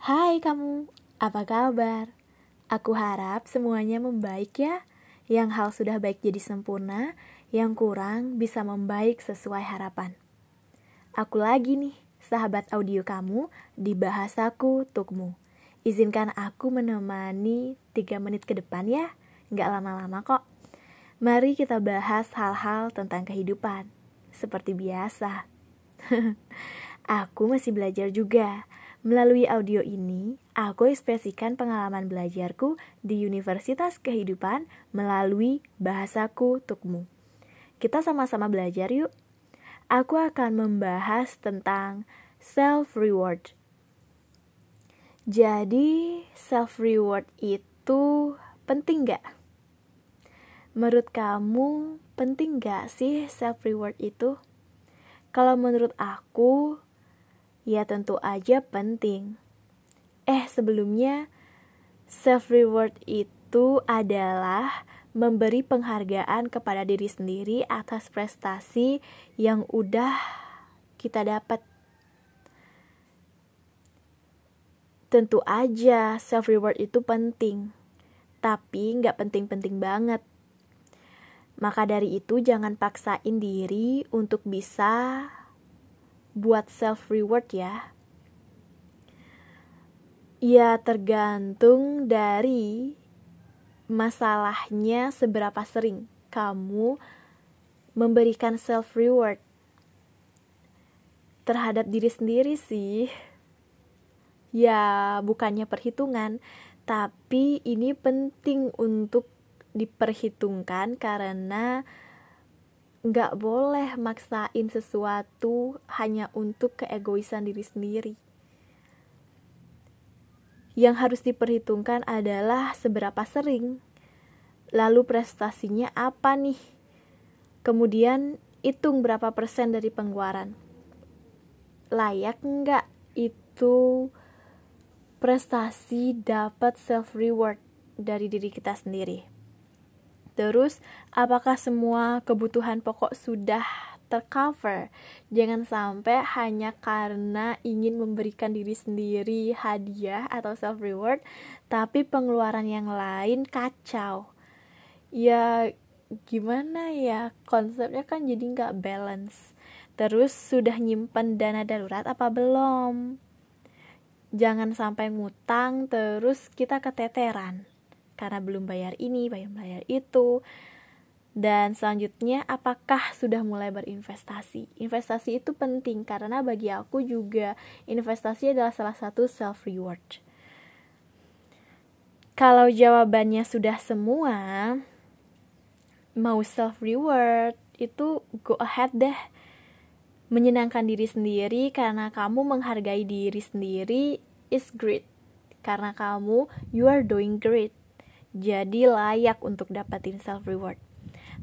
Hai kamu, apa kabar? Aku harap semuanya membaik ya. Yang hal sudah baik jadi sempurna, yang kurang bisa membaik sesuai harapan. Aku lagi nih, sahabat audio kamu di bahasaku tukmu. Izinkan aku menemani 3 menit ke depan ya, nggak lama-lama kok. Mari kita bahas hal-hal tentang kehidupan, seperti biasa. aku masih belajar juga, Melalui audio ini, aku ekspresikan pengalaman belajarku di Universitas Kehidupan melalui bahasaku tukmu. Kita sama-sama belajar yuk. Aku akan membahas tentang self-reward. Jadi, self-reward itu penting gak? Menurut kamu, penting gak sih self-reward itu? Kalau menurut aku, Ya tentu aja penting. Eh sebelumnya, self-reward itu adalah memberi penghargaan kepada diri sendiri atas prestasi yang udah kita dapat. Tentu aja self-reward itu penting, tapi nggak penting-penting banget. Maka dari itu jangan paksain diri untuk bisa buat self reward ya? Ya tergantung dari masalahnya seberapa sering kamu memberikan self reward terhadap diri sendiri sih. Ya, bukannya perhitungan, tapi ini penting untuk diperhitungkan karena nggak boleh maksain sesuatu hanya untuk keegoisan diri sendiri. Yang harus diperhitungkan adalah seberapa sering, lalu prestasinya apa nih, kemudian hitung berapa persen dari pengeluaran. Layak nggak itu prestasi dapat self reward dari diri kita sendiri? Terus, apakah semua kebutuhan pokok sudah tercover? Jangan sampai hanya karena ingin memberikan diri sendiri hadiah atau self reward, tapi pengeluaran yang lain kacau. Ya, gimana ya? Konsepnya kan jadi nggak balance. Terus sudah nyimpen dana darurat apa belum? Jangan sampai ngutang terus kita keteteran karena belum bayar ini, bayar bayar itu. Dan selanjutnya, apakah sudah mulai berinvestasi? Investasi itu penting karena bagi aku juga investasi adalah salah satu self reward. Kalau jawabannya sudah semua, mau self reward itu go ahead deh. Menyenangkan diri sendiri karena kamu menghargai diri sendiri is great. Karena kamu you are doing great jadi layak untuk dapetin self reward.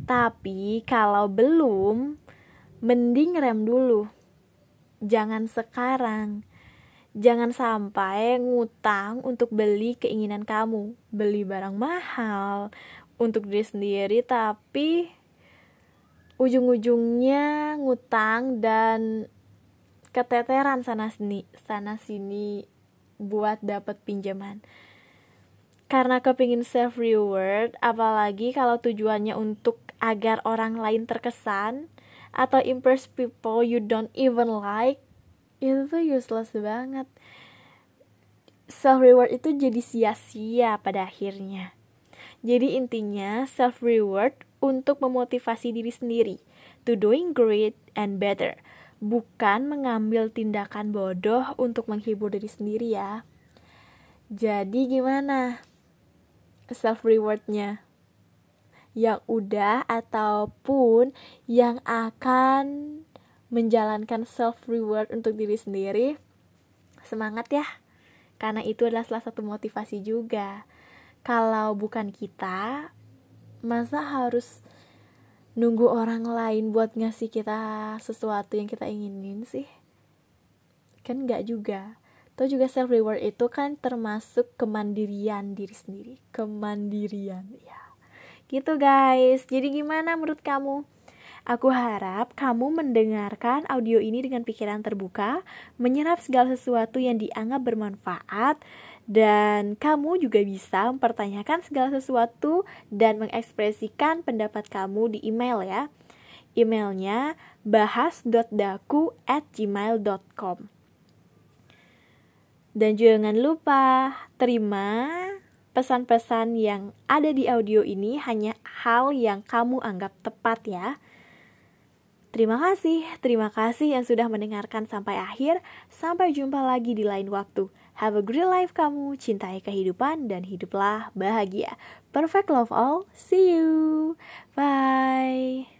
Tapi kalau belum, mending rem dulu. Jangan sekarang. Jangan sampai ngutang untuk beli keinginan kamu, beli barang mahal untuk diri sendiri, tapi ujung-ujungnya ngutang dan keteteran sana sini sana sini buat dapat pinjaman karena kepingin self reward apalagi kalau tujuannya untuk agar orang lain terkesan atau impress people you don't even like itu tuh useless banget. Self reward itu jadi sia-sia pada akhirnya. Jadi intinya self reward untuk memotivasi diri sendiri to doing great and better. Bukan mengambil tindakan bodoh untuk menghibur diri sendiri ya. Jadi gimana self rewardnya. Yang udah ataupun yang akan menjalankan self reward untuk diri sendiri semangat ya. Karena itu adalah salah satu motivasi juga. Kalau bukan kita masa harus nunggu orang lain buat ngasih kita sesuatu yang kita inginin sih? Kan nggak juga atau juga self reward itu kan termasuk kemandirian diri sendiri. Kemandirian ya gitu guys. Jadi gimana menurut kamu? Aku harap kamu mendengarkan audio ini dengan pikiran terbuka, menyerap segala sesuatu yang dianggap bermanfaat, dan kamu juga bisa mempertanyakan segala sesuatu dan mengekspresikan pendapat kamu di email ya. Emailnya bahas.daku at gmail.com Dan jangan lupa terima pesan-pesan yang ada di audio ini hanya hal yang kamu anggap tepat ya. Terima kasih, terima kasih yang sudah mendengarkan sampai akhir. Sampai jumpa lagi di lain waktu. Have a great life kamu, cintai kehidupan dan hiduplah bahagia. Perfect love all, see you. Bye.